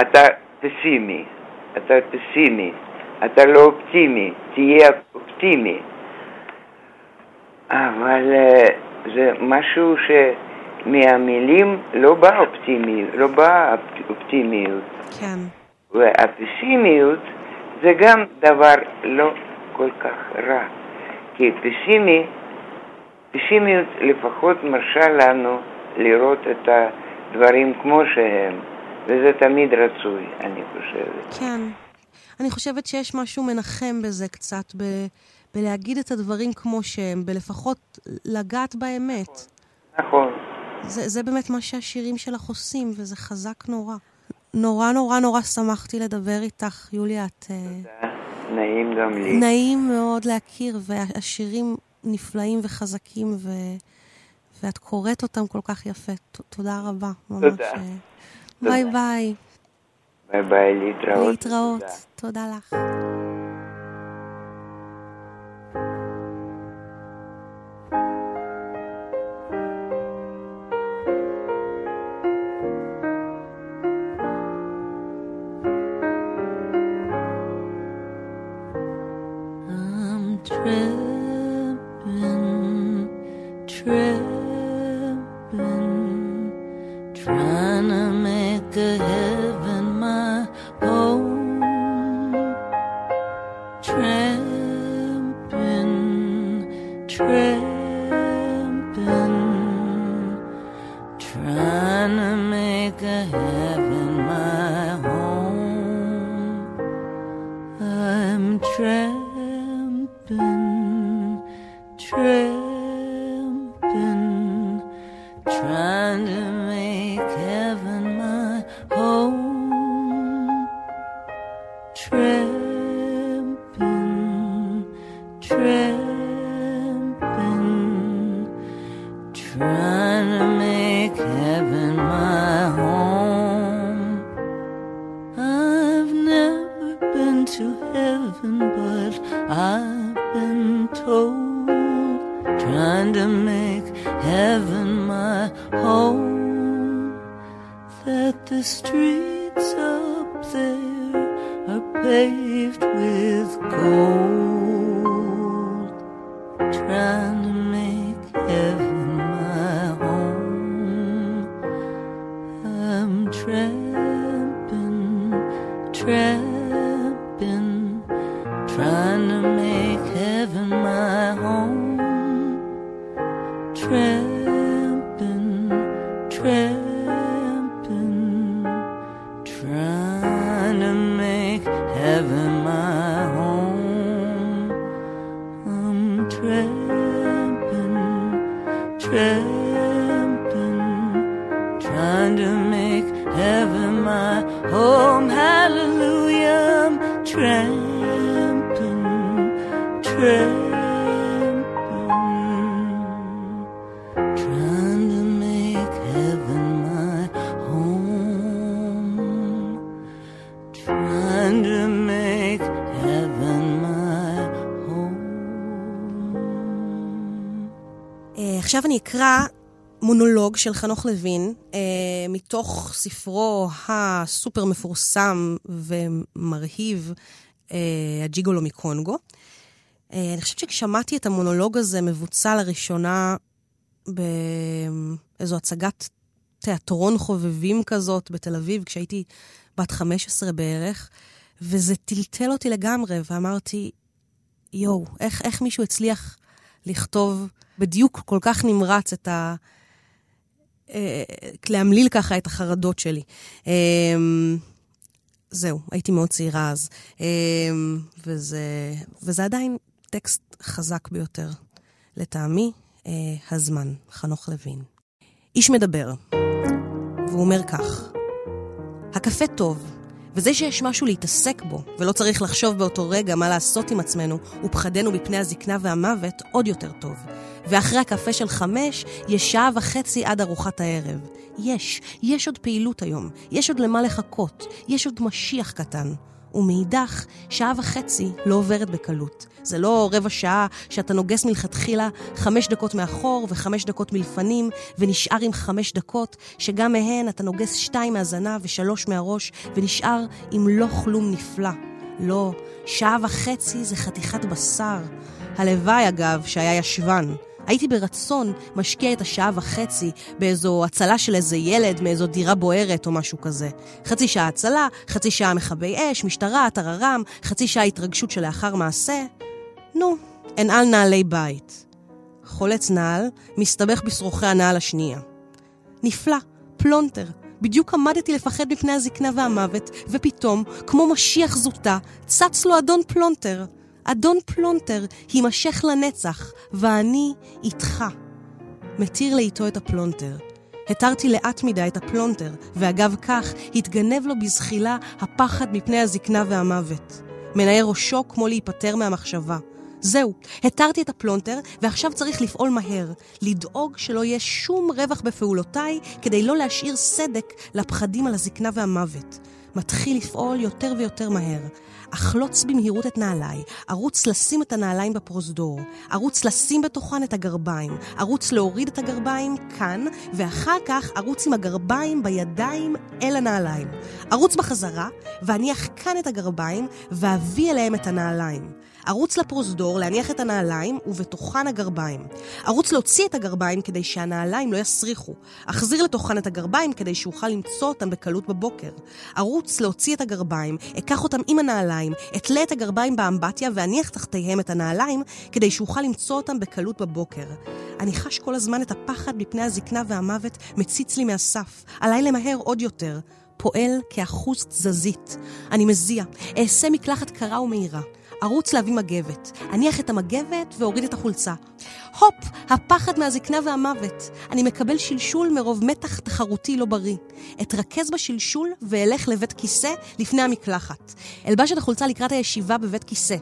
אתה פסימי, אתה פסימי, אתה לא אופטימי, תהיה אופטימי. אבל אה, זה משהו שמהמילים לא בא אופטימי, לא בא אופטימיות. כן. והפסימיות זה גם דבר לא כל כך רע. כי פסימי, פסימיות לפחות מרשה לנו לראות את הדברים כמו שהם, וזה תמיד רצוי, אני חושבת. כן. אני חושבת שיש משהו מנחם בזה קצת, ב... בלהגיד את הדברים כמו שהם, בלפחות לגעת באמת. נכון. זה, זה באמת מה שהשירים שלך עושים, וזה חזק נורא. נורא נורא נורא שמחתי לדבר איתך, יוליה. את... אה, תודה. נעים גם לי. נעים מאוד להכיר, והשירים נפלאים וחזקים, ו... ואת קוראת אותם כל כך יפה. תודה רבה. תודה. ממש. אה, ביי ביי. ביי ביי, להתראות. להתראות. תודה, תודה לך. friend. מונולוג של חנוך לוין, אה, מתוך ספרו הסופר מפורסם ומרהיב, אה, הג'יגולו מקונגו. אה, אני חושבת שכשמעתי את המונולוג הזה מבוצע לראשונה באיזו הצגת תיאטרון חובבים כזאת בתל אביב, כשהייתי בת 15 בערך, וזה טלטל אותי לגמרי, ואמרתי, יואו, איך, איך מישהו הצליח לכתוב בדיוק כל כך נמרץ את ה... אה, להמליל ככה את החרדות שלי. אה, זהו, הייתי מאוד צעירה אז. אה, וזה, וזה עדיין טקסט חזק ביותר. לטעמי, אה, הזמן, חנוך לוין. איש מדבר, והוא אומר כך: הקפה טוב, וזה שיש משהו להתעסק בו, ולא צריך לחשוב באותו רגע מה לעשות עם עצמנו, ופחדנו מפני הזקנה והמוות, עוד יותר טוב. ואחרי הקפה של חמש, יש שעה וחצי עד ארוחת הערב. יש, יש עוד פעילות היום, יש עוד למה לחכות, יש עוד משיח קטן. ומאידך, שעה וחצי לא עוברת בקלות. זה לא רבע שעה שאתה נוגס מלכתחילה חמש דקות מאחור וחמש דקות מלפנים, ונשאר עם חמש דקות, שגם מהן אתה נוגס שתיים מהזנב ושלוש מהראש, ונשאר עם לא כלום נפלא. לא, שעה וחצי זה חתיכת בשר. הלוואי, אגב, שהיה ישבן. הייתי ברצון משקיע את השעה וחצי באיזו הצלה של איזה ילד מאיזו דירה בוערת או משהו כזה. חצי שעה הצלה, חצי שעה מכבי אש, משטרה, טררם, חצי שעה התרגשות שלאחר מעשה. נו, אנעל נעלי בית. חולץ נעל, מסתבך בשרוכי הנעל השנייה. נפלא, פלונטר. בדיוק עמדתי לפחד מפני הזקנה והמוות, ופתאום, כמו משיח זוטה, צץ לו אדון פלונטר. אדון פלונטר יימשך לנצח, ואני איתך. מתיר לאיטו את הפלונטר. התרתי לאט מדי את הפלונטר, ואגב כך התגנב לו בזחילה הפחד מפני הזקנה והמוות. מנער ראשו כמו להיפטר מהמחשבה. זהו, התרתי את הפלונטר, ועכשיו צריך לפעול מהר. לדאוג שלא יהיה שום רווח בפעולותיי, כדי לא להשאיר סדק לפחדים על הזקנה והמוות. מתחיל לפעול יותר ויותר מהר. אחלוץ במהירות את נעליי, ארוץ לשים את הנעליים בפרוזדור, ארוץ לשים בתוכן את הגרביים, ארוץ להוריד את הגרביים כאן, ואחר כך ארוץ עם הגרביים בידיים אל הנעליים. ארוץ בחזרה, ואניח כאן את הגרביים, ואביא אליהם את הנעליים. ארוץ לפרוזדור, להניח את הנעליים, ובתוכן הגרביים. ארוץ להוציא את הגרביים כדי שהנעליים לא יסריחו. אחזיר לתוכן את הגרביים כדי שאוכל למצוא אותם בקלות בבוקר. ארוץ להוציא את הגרביים, אקח אותם עם הנעליים, אתלה את הגרביים באמבטיה ואניח תחתיהם את הנעליים כדי שאוכל למצוא אותם בקלות בבוקר. אני חש כל הזמן את הפחד מפני הזקנה והמוות מציץ לי מהסף. עליי למהר עוד יותר. פועל כאחוז תזזית. אני מזיע, אעשה מקלחת קרה ומהירה. ארוץ להביא מגבת. אניח את המגבת ואוריד את החולצה. הופ! הפחד מהזקנה והמוות. אני מקבל שלשול מרוב מתח תחרותי לא בריא. אתרכז בשלשול ואלך לבית כיסא לפני המקלחת. אלבש את החולצה לקראת הישיבה בבית כיסא.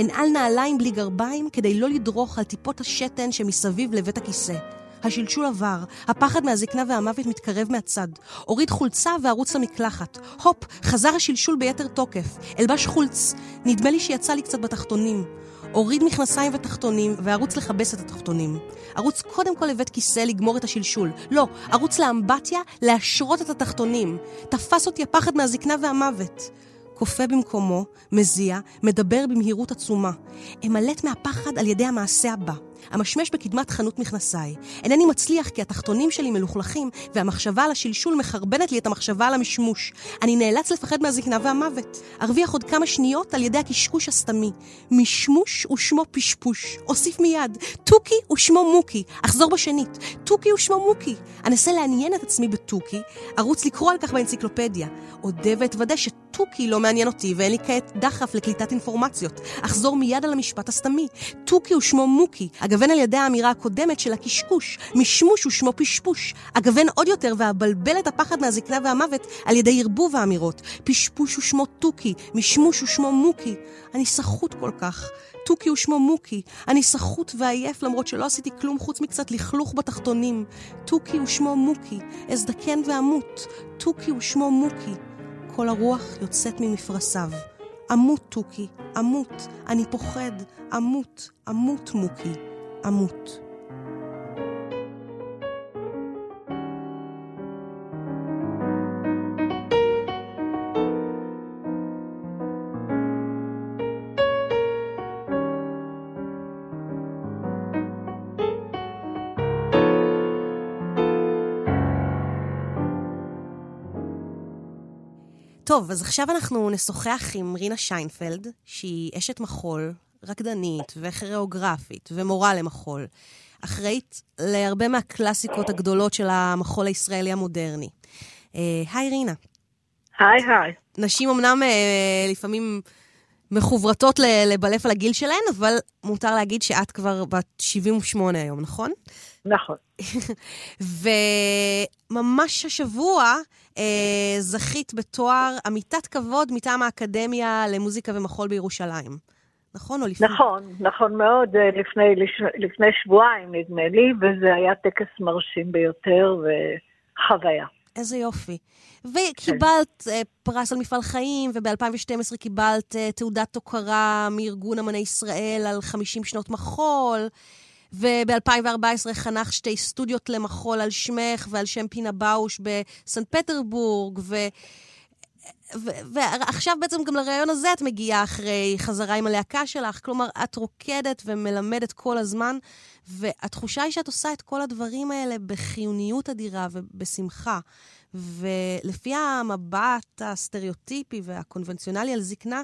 אנעל נעליים בלי גרביים כדי לא לדרוך על טיפות השתן שמסביב לבית הכיסא. השלשול עבר, הפחד מהזקנה והמוות מתקרב מהצד. אוריד חולצה וארוץ למקלחת. הופ, חזר השלשול ביתר תוקף. אלבש חולץ. נדמה לי שיצא לי קצת בתחתונים. אוריד מכנסיים ותחתונים וארוץ לכבס את התחתונים. ארוץ קודם כל לבית כיסא לגמור את השלשול. לא, ארוץ לאמבטיה להשרות את התחתונים. תפס אותי הפחד מהזקנה והמוות. כופה במקומו, מזיע, מדבר במהירות עצומה. אמלט מהפחד על ידי המעשה הבא. המשמש בקדמת חנות מכנסיי. אינני מצליח כי התחתונים שלי מלוכלכים, והמחשבה על השלשול מחרבנת לי את המחשבה על המשמוש. אני נאלץ לפחד מהזקנה והמוות. ארוויח עוד כמה שניות על ידי הקשקוש הסתמי. משמוש ושמו פשפוש. אוסיף מיד, תוכי ושמו מוקי. אחזור בשנית, תוכי ושמו מוקי. אנסה לעניין את עצמי בתוכי, ארוץ לקרוא על כך באנציקלופדיה. אודה ואתוודה שתוכי לא מעניין אותי ואין לי כעת דחף לקליטת אינפורמציות. אחזור מיד על המשפט הסתמי. תוכי ושמו מוקי. אגוון על ידי האמירה הקודמת של הקשקוש. משמוש ושמו פשפוש. אגוון עוד יותר ואבלבל את הפחד מהזקנה והמוות על ידי ערבוב האמירות. פשפוש ושמו תוכי. משמוש ושמו מוקי. אני סחוט כל כך. תוכי ושמו מוקי. אני סחוט ועייף למרות שלא עשיתי כלום חוץ מקצת לכלוך בתחתונים. תוכי ושמו מוקי. אזדקן ואמות. תוכי ושמו מוקי. כל הרוח יוצאת ממפרשיו. אמות תוכי, אמות, אני פוחד, אמות, אמות מוקי, אמות. טוב, אז עכשיו אנחנו נשוחח עם רינה שיינפלד, שהיא אשת מחול, רקדנית וכריאוגרפית ומורה למחול. אחראית להרבה מהקלאסיקות הגדולות של המחול הישראלי המודרני. אה, היי רינה. היי היי. נשים אמנם אה, לפעמים מחוברתות לבלף על הגיל שלהן, אבל מותר להגיד שאת כבר בת 78 היום, נכון? נכון. וממש השבוע אה, זכית בתואר עמיתת כבוד מטעם האקדמיה למוזיקה ומחול בירושלים. נכון או לפני? נכון, נכון מאוד, אה, לפני, לפני שבועיים נדמה לי, וזה היה טקס מרשים ביותר וחוויה. איזה יופי. וקיבלת כן. פרס על מפעל חיים, וב-2012 קיבלת uh, תעודת הוקרה מארגון אמני ישראל על 50 שנות מחול. וב-2014 חנך שתי סטודיות למחול על שמך ועל שם פינה באוש בסנט פטרבורג, ו... ועכשיו בעצם גם לראיון הזה את מגיעה אחרי חזרה עם הלהקה שלך. כלומר, את רוקדת ומלמדת כל הזמן, והתחושה היא שאת עושה את כל הדברים האלה בחיוניות אדירה ובשמחה. ולפי המבט הסטריאוטיפי והקונבנציונלי על זקנה,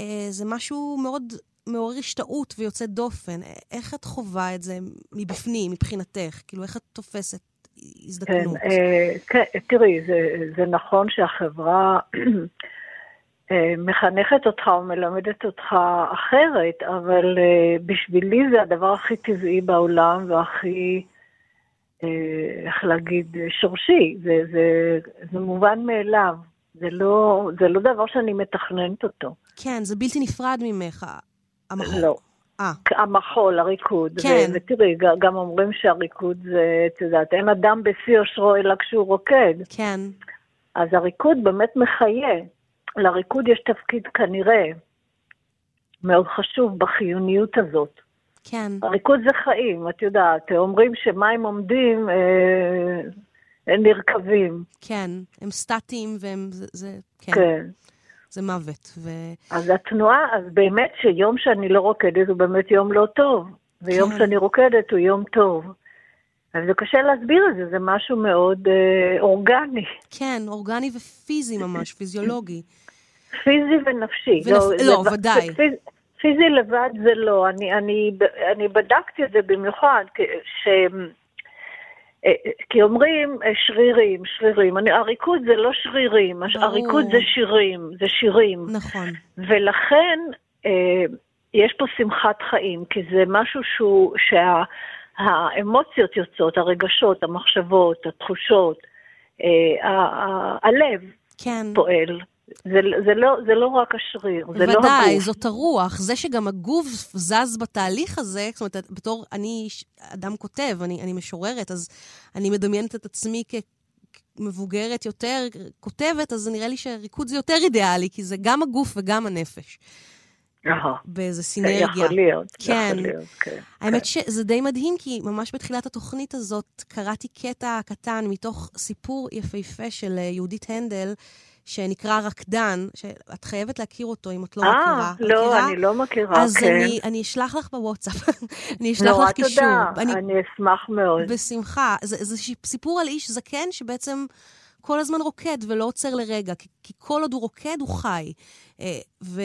אה, זה משהו מאוד מעורר השתאות ויוצא דופן. איך את חווה את זה מבפנים, מבחינתך? כאילו, איך את תופסת הזדקנות? כן, אה, כן תראי, זה, זה נכון שהחברה אה, מחנכת אותך ומלמדת אותך אחרת, אבל אה, בשבילי זה הדבר הכי טבעי בעולם והכי... איך להגיד, שורשי, זה, זה, זה מובן מאליו, זה לא, זה לא דבר שאני מתכננת אותו. כן, זה בלתי נפרד ממך, המחול. לא. 아. המחול, הריקוד. כן. ותראי, גם אומרים שהריקוד זה, את יודעת, אין אדם בשיא אושרו אלא כשהוא רוקד. כן. אז הריקוד באמת מחיה. לריקוד יש תפקיד כנראה מאוד חשוב בחיוניות הזאת. כן. הריקוד זה חיים, את יודעת. אומרים שמים עומדים, אה, נרקבים. כן, הם סטטיים והם... זה, זה כן. כן. זה מוות. ו... אז התנועה, אז באמת שיום שאני לא רוקדת הוא באמת יום לא טוב, ויום כן. שאני רוקדת הוא יום טוב. אז זה קשה להסביר את זה, זה משהו מאוד אה, אורגני. כן, אורגני ופיזי ממש, פיזיולוגי. פיזי ונפשי. ונפ... לא, לא, ודאי. פיז... פיזי לבד זה לא, אני, אני, אני בדקתי את זה במיוחד, ש... אה, כי אומרים אה, שרירים, שרירים. אני, הריקוד זה לא שרירים, ברור. הריקוד זה שירים, זה שירים. נכון. ולכן אה, יש פה שמחת חיים, כי זה משהו שהוא, שהאמוציות יוצאות, הרגשות, המחשבות, התחושות, אה, ה, ה, הלב כן. פועל. זה, זה, לא, זה לא רק השריר, זה לא הגוף. ודאי, זאת הרוח. זה שגם הגוף זז בתהליך הזה, זאת אומרת, בתור, אני אדם כותב, אני, אני משוררת, אז אני מדמיינת את עצמי כמבוגרת יותר, כותבת, אז נראה לי שריקוד זה יותר אידיאלי, כי זה גם הגוף וגם הנפש. באיזה סינרגיה. יכול להיות, כן. יכול להיות, כן. האמת כן. שזה די מדהים, כי ממש בתחילת התוכנית הזאת קראתי קטע קטן מתוך סיפור יפהפה של אה, יהודית הנדל, שנקרא רקדן, שאת חייבת להכיר אותו אם את לא אה, מכירה. לא, מכירה? אני לא מכירה, אז כן. אני, אני אשלח לך בוואטסאפ, אני אשלח נורא לך קישור. תודה, אני אשמח מאוד. בשמחה. זה, זה סיפור על איש זקן שבעצם כל הזמן רוקד ולא עוצר לרגע, כי, כי כל עוד הוא רוקד, הוא חי. אה, ו...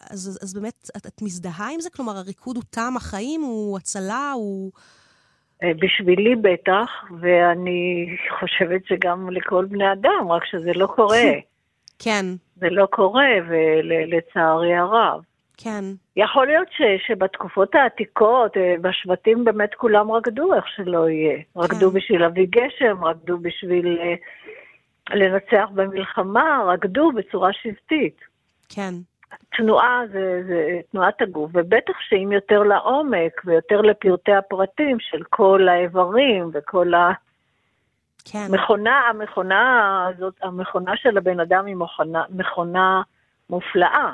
אז, אז באמת, את, את מזדהה עם זה? כלומר, הריקוד הוא טעם החיים, הוא הצלה, הוא... אה, בשבילי בטח, ואני חושבת שגם לכל בני אדם, רק שזה לא קורה. כן, זה לא קורה, ולצערי הרב. כן. יכול להיות ש, שבתקופות העתיקות, אה, בשבטים באמת כולם רקדו איך שלא יהיה. רקדו בשביל להביא גשם, רקדו בשביל אה, לנצח במלחמה, רקדו בצורה שבטית. כן. תנועה זה, זה תנועת הגוף, ובטח שאם יותר לעומק ויותר לפרטי הפרטים של כל האיברים וכל כן. המכונה, המכונה הזאת, המכונה של הבן אדם היא מכונה, מכונה מופלאה.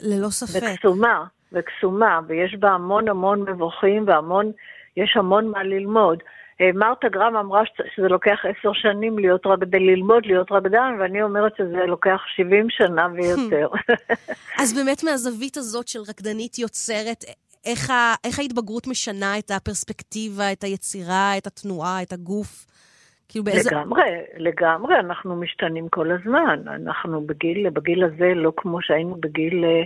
ללא ספק. וקסומה, וקסומה, ויש בה המון המון מבוכים והמון, יש המון מה ללמוד. אה, מרתה גרם אמרה שזה לוקח עשר שנים להיות רקדן, ללמוד להיות רקדן, ואני אומרת שזה לוקח 70 שנה ויותר. אז באמת מהזווית הזאת של רקדנית יוצרת, איך, ה, איך ההתבגרות משנה את הפרספקטיבה, את היצירה, את התנועה, את הגוף? כאילו באיזה... לגמרי, לגמרי, אנחנו משתנים כל הזמן. אנחנו בגיל, בגיל הזה לא כמו שהיינו בגיל אה,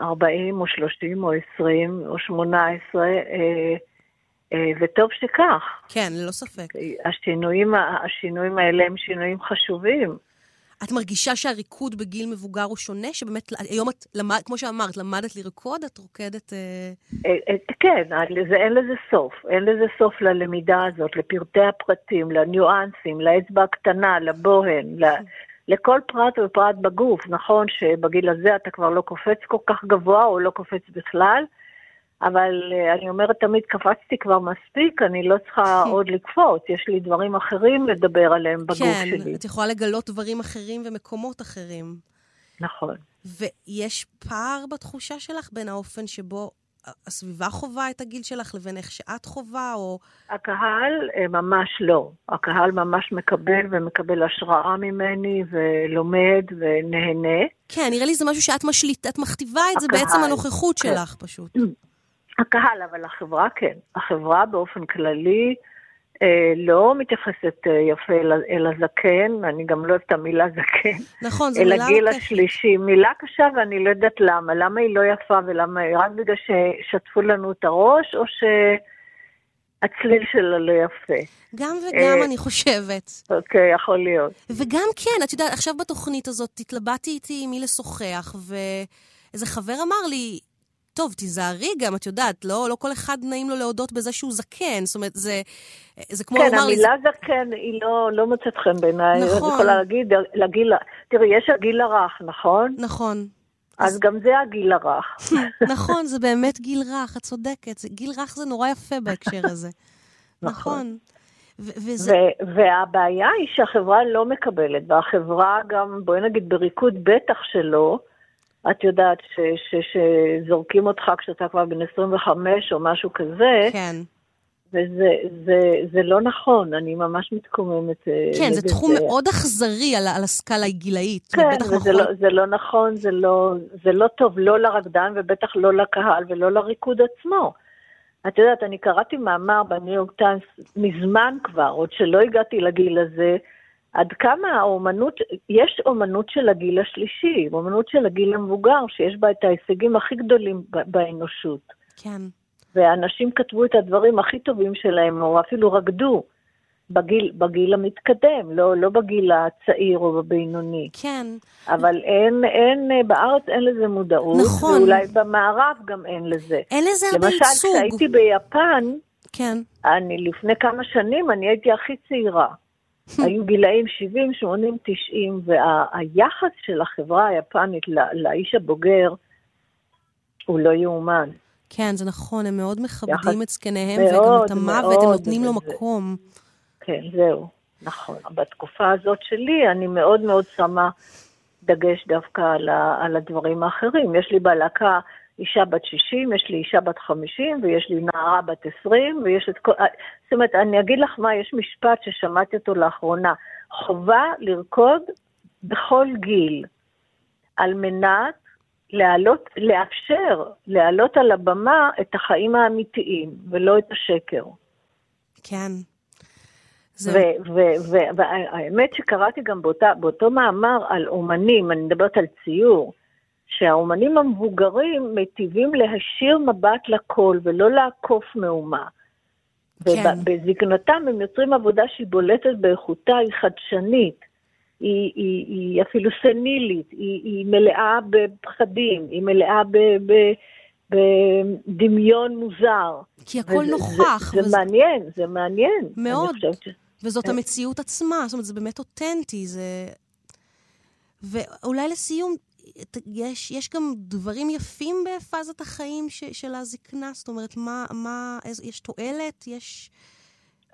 40 או 30 או 20 או 18, אה, אה, וטוב שכך. כן, ללא ספק. השינויים, השינויים האלה הם שינויים חשובים. את מרגישה שהריקוד בגיל מבוגר הוא שונה? שבאמת, היום את, למד, כמו שאמרת, למדת לרקוד, את רוקדת... אה... אה, אה, כן, זה, אין לזה סוף. אין לזה סוף ללמידה הזאת, לפרטי הפרטים, לניואנסים, לאצבע הקטנה, לבוהן, ל... לכל פרט ופרט בגוף. נכון שבגיל הזה אתה כבר לא קופץ כל כך גבוה או לא קופץ בכלל, אבל אה, אני אומרת תמיד, קפצתי כבר מספיק, אני לא צריכה עוד לקפוץ, יש לי דברים אחרים לדבר עליהם בגוף כן, שלי. את יכולה לגלות דברים אחרים ומקומות אחרים. נכון. ויש פער בתחושה שלך בין האופן שבו הסביבה חווה את הגיל שלך לבין איך שאת חווה, או... הקהל אה, ממש לא. הקהל ממש מקבל ומקבל השראה ממני ולומד ונהנה. כן, נראה לי זה משהו שאת משליטה, את מכתיבה את זה הקהל, בעצם הנוכחות כן. שלך פשוט. הקהל, אבל החברה כן. החברה באופן כללי אה, לא מתייחסת אה, יפה אל, אל הזקן, אני גם לא אוהבת את המילה זקן. נכון, זו אל מילה הגיל לא כיפית. השלישי. מילה קשה ואני לא יודעת למה. למה היא לא יפה ולמה היא... רק בגלל ששטפו לנו את הראש, או שהצליל שלה לא יפה. גם וגם, אה, אני חושבת. אוקיי, יכול להיות. וגם כן, את יודעת, עכשיו בתוכנית הזאת התלבטתי איתי עם מי לשוחח, ואיזה חבר אמר לי, טוב, תיזהרי גם, את יודעת, לא, לא כל אחד נעים לו להודות בזה שהוא זקן. זאת אומרת, זה, זה כמו כן, לומר לי... המילה זקן היא לא, לא מוצאת חן בעיניי. נכון. אני יכולה להגיד, לגיל, תראי, יש הגיל הרך, נכון? נכון. אז גם זה הגיל הרך. נכון, זה באמת גיל רך, את צודקת. זה, גיל רך זה נורא יפה בהקשר הזה. נכון. נכון. וזה... והבעיה היא שהחברה לא מקבלת, והחברה גם, בואי נגיד בריקוד בטח שלא, את יודעת ש- ש- שזורקים אותך כשאתה כבר בן 25 או משהו כזה, כן. וזה זה, זה לא נכון, אני ממש מתקוממת. אה, כן, זה תחום מאוד אכזרי על, על הסקאלה הגילאית. כן, וזה נכון. לא, זה לא נכון, זה לא, זה לא טוב, לא לרקדן ובטח לא לקהל ולא לריקוד עצמו. את יודעת, אני קראתי מאמר בניו יורק טיימס מזמן כבר, עוד שלא הגעתי לגיל הזה, עד כמה האומנות, יש אומנות של הגיל השלישי, אומנות של הגיל המבוגר, שיש בה את ההישגים הכי גדולים באנושות. כן. ואנשים כתבו את הדברים הכי טובים שלהם, או אפילו רקדו בגיל, בגיל המתקדם, לא, לא בגיל הצעיר או בבינוני. כן. אבל אין, אין, בארץ אין לזה מודעות, נכון. ואולי במערב גם אין לזה. אין לזה הרבה למשל, ייצוג. כשהייתי ביפן, כן. אני לפני כמה שנים, אני הייתי הכי צעירה. היו גילאים 70, 80, 90, והיחס של החברה היפנית לא- לאיש הבוגר הוא לא יאומן. כן, זה נכון, הם מאוד מכבדים את זקניהם, וגם את המוות, הם נותנים לו מקום. כן, זהו, נכון. בתקופה הזאת שלי אני מאוד מאוד שמה דגש דווקא על, ה, על הדברים האחרים. יש לי בלהקה אישה בת 60, יש לי אישה בת 50, ויש לי נערה בת 20, ויש את כל... זאת אומרת, אני אגיד לך מה, יש משפט ששמעתי אותו לאחרונה. חובה לרקוד בכל גיל, על מנת להעלות, לאפשר, להעלות על הבמה את החיים האמיתיים, ולא את השקר. כן. והאמת שקראתי גם באותה, באותו מאמר על אומנים, אני מדברת על ציור, שהאומנים המבוגרים מטיבים להשאיר מבט לכל ולא לעקוף מהומה. כן. ובזקנתם הם יוצרים עבודה שהיא בולטת באיכותה, היא חדשנית, היא, היא, היא אפילו סנילית, היא, היא מלאה בפחדים, היא מלאה ב... ב בדמיון מוזר. כי הכל וזה, נוכח. זה, וזה... זה מעניין, זה מעניין. מאוד. ש... וזאת המציאות עצמה, זאת אומרת, זה באמת אותנטי, זה... ואולי לסיום, יש, יש גם דברים יפים בפאזת החיים ש, של הזקנה? זאת אומרת, מה, מה, איז, יש תועלת? יש...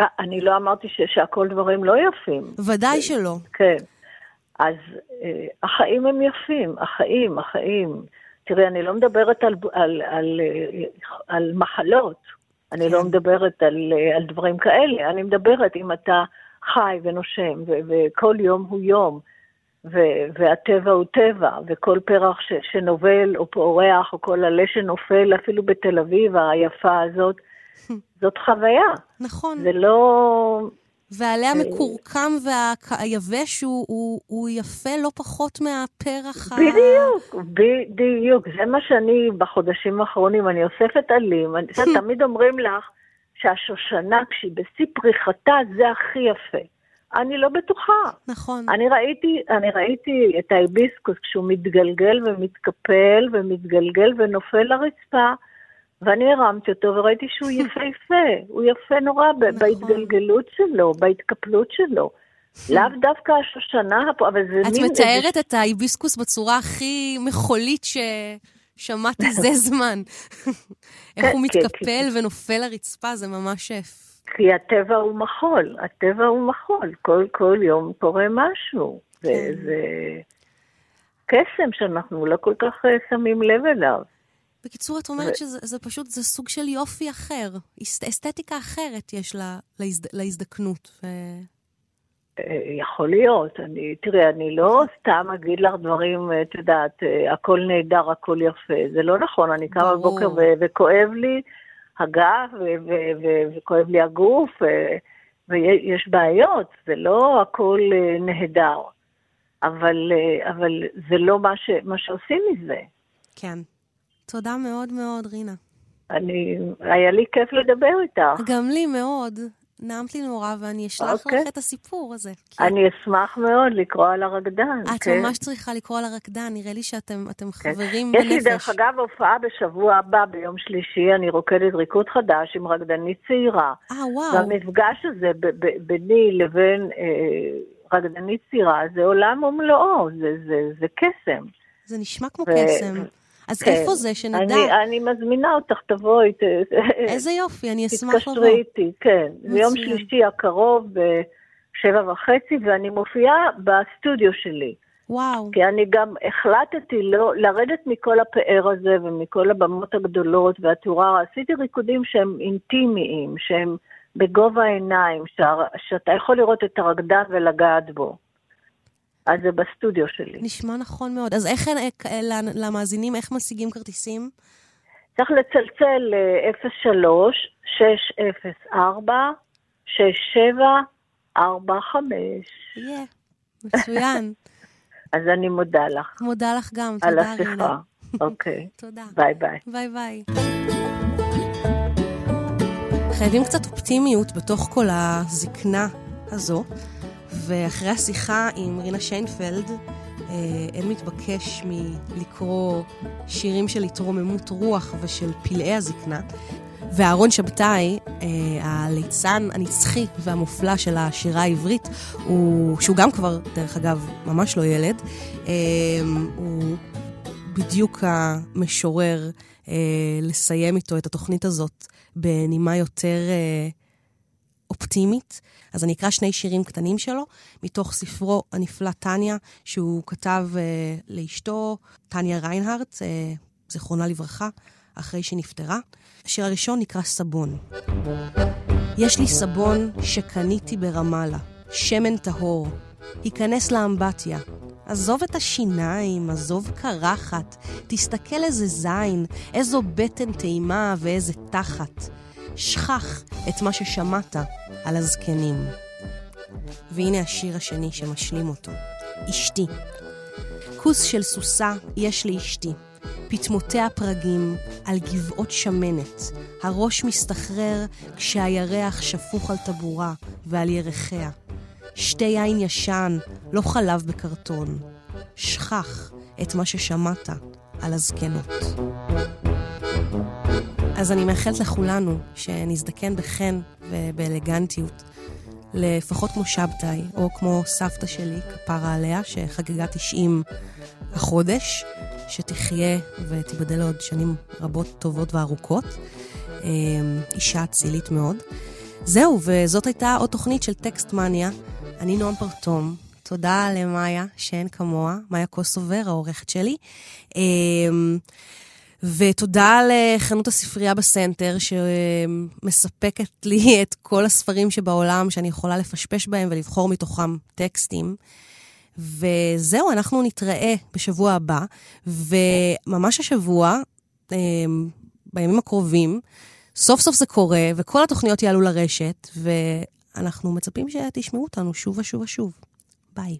아, אה, אני לא אמרתי ש, שהכל דברים לא יפים. ודאי שלא. כן. אז אה, החיים הם יפים, החיים, החיים. תראי, אני לא מדברת על, על, על, אה, על מחלות, אני לא כן. לא מדברת על, אה, על דברים כאלה, אני מדברת אם אתה חי ונושם, ו, וכל יום הוא יום, ו- והטבע הוא טבע, וכל פרח ש- שנובל או פורח, או כל עלה שנופל, אפילו בתל אביב היפה הזאת, זאת חוויה. נכון. זה לא... והעלה המקורקם והיבש הוא, הוא, הוא יפה לא פחות מהפרח ה... בדיוק, בדיוק. זה מה שאני בחודשים האחרונים, אני אוספת עלים. אני, תמיד אומרים לך שהשושנה, כשהיא בשיא פריחתה, זה הכי יפה. אני לא בטוחה. נכון. אני ראיתי, אני ראיתי את ההיביסקוס כשהוא מתגלגל ומתקפל ומתגלגל ונופל לרצפה, ואני הרמתי אותו וראיתי שהוא יפהפה, הוא יפה נורא נכון. בהתגלגלות שלו, בהתקפלות שלו. לאו דווקא השושנה אבל זה את מין... את מתארת את ההיביסקוס בצורה הכי מחולית ששמעתי זה זמן. איך הוא כן, כן, מתקפל כן. ונופל לרצפה, זה ממש... כי הטבע הוא מחול, הטבע הוא מחול, כל, כל יום קורה משהו. כן. זה קסם שאנחנו לא כל כך אה, שמים לב אליו. בקיצור, את אומרת ו... שזה פשוט, זה סוג של יופי אחר, אסתטיקה אחרת יש לה, להזד, להזדקנות. ו... אה, יכול להיות. אני, תראי, אני לא סתם אגיד לך דברים, את יודעת, אה, הכל נהדר, הכל יפה. זה לא נכון, אני קמה בבוקר וכואב לי הגב, וכואב לי הגוף, ויש בעיות, זה לא הכל אה, נהדר. אבל, אבל זה לא מה, ש, מה שעושים מזה. כן. תודה מאוד מאוד, רינה. אני, היה לי כיף לדבר איתך. גם לי מאוד. נעמת לי נורא, ואני אשלח okay. אוקיי. לך את הסיפור הזה. כי... אני אשמח מאוד לקרוא על הרקדן. את כן. ממש צריכה לקרוא על הרקדן, נראה לי שאתם כן. חברים בנפש. יש לי דרך אגב הופעה בשבוע הבא, ביום שלישי, אני רוקדת ריקוד חדש עם רקדנית צעירה. אה, וואו. והמפגש הזה ביני לבין אה, רקדנית צעירה, זה עולם ומלואו, זה, זה, זה קסם. זה נשמע כמו ו... קסם. אז כן. איפה זה, שנדע? אני, אני מזמינה אותך, תבואי. איזה יופי, אני אשמח לבוא. תתקשרי איתי, כן. ביום שלישי הקרוב בשבע וחצי, ואני מופיעה בסטודיו שלי. וואו. כי אני גם החלטתי לא, לרדת מכל הפאר הזה ומכל הבמות הגדולות והתאורה. עשיתי ריקודים שהם אינטימיים, שהם בגובה העיניים, שאתה יכול לראות את הרקדן ולגעת בו. אז זה בסטודיו שלי. נשמע נכון מאוד. אז איך, אה, למאזינים, איך משיגים כרטיסים? צריך לצלצל ל-03-604-6745. יהיה, מצוין. אז אני מודה לך. מודה לך גם, תודה, רינה. על השיחה. אוקיי. תודה. ביי ביי. ביי ביי. חייבים קצת אופטימיות בתוך כל הזקנה הזו. ואחרי השיחה עם רינה שיינפלד, אה, אין מתבקש מלקרוא שירים של התרוממות רוח ושל פלאי הזקנה. ואהרון שבתאי, אה, הליצן הנצחי והמופלא של השירה העברית, הוא, שהוא גם כבר, דרך אגב, ממש לא ילד, אה, הוא בדיוק המשורר לסיים איתו את התוכנית הזאת בנימה יותר אופטימית. אז אני אקרא שני שירים קטנים שלו, מתוך ספרו הנפלא טניה, שהוא כתב uh, לאשתו, טניה ריינהרט, uh, זיכרונה לברכה, אחרי שנפטרה. השיר הראשון נקרא סבון. יש לי סבון שקניתי ברמאללה, שמן טהור. היכנס לאמבטיה, עזוב את השיניים, עזוב קרחת, תסתכל איזה זין, איזו בטן טעימה ואיזה תחת. שכח את מה ששמעת על הזקנים. והנה השיר השני שמשלים אותו. אשתי. כוס של סוסה יש לאשתי. פטמותיה פרגים על גבעות שמנת. הראש מסתחרר כשהירח שפוך על טבורה ועל ירחיה. שתי יין ישן, לא חלב בקרטון. שכח את מה ששמעת על הזקנות. אז אני מאחלת לכולנו שנזדקן בחן ובאלגנטיות, לפחות כמו שבתאי, או כמו סבתא שלי, כפרה עליה, שחגגה 90 החודש, שתחיה ותיבדל עוד שנים רבות, טובות וארוכות. אמ, אישה אצילית מאוד. זהו, וזאת הייתה עוד תוכנית של טקסט מניה. אני נועם פרטום. תודה למאיה, שאין כמוה, מאיה קוסובר, העורכת שלי. ותודה לחנות הספרייה בסנטר, שמספקת לי את כל הספרים שבעולם שאני יכולה לפשפש בהם ולבחור מתוכם טקסטים. וזהו, אנחנו נתראה בשבוע הבא, וממש השבוע, אמ, בימים הקרובים, סוף סוף זה קורה, וכל התוכניות יעלו לרשת, ואנחנו מצפים שתשמעו אותנו שוב ושוב ושוב. ביי.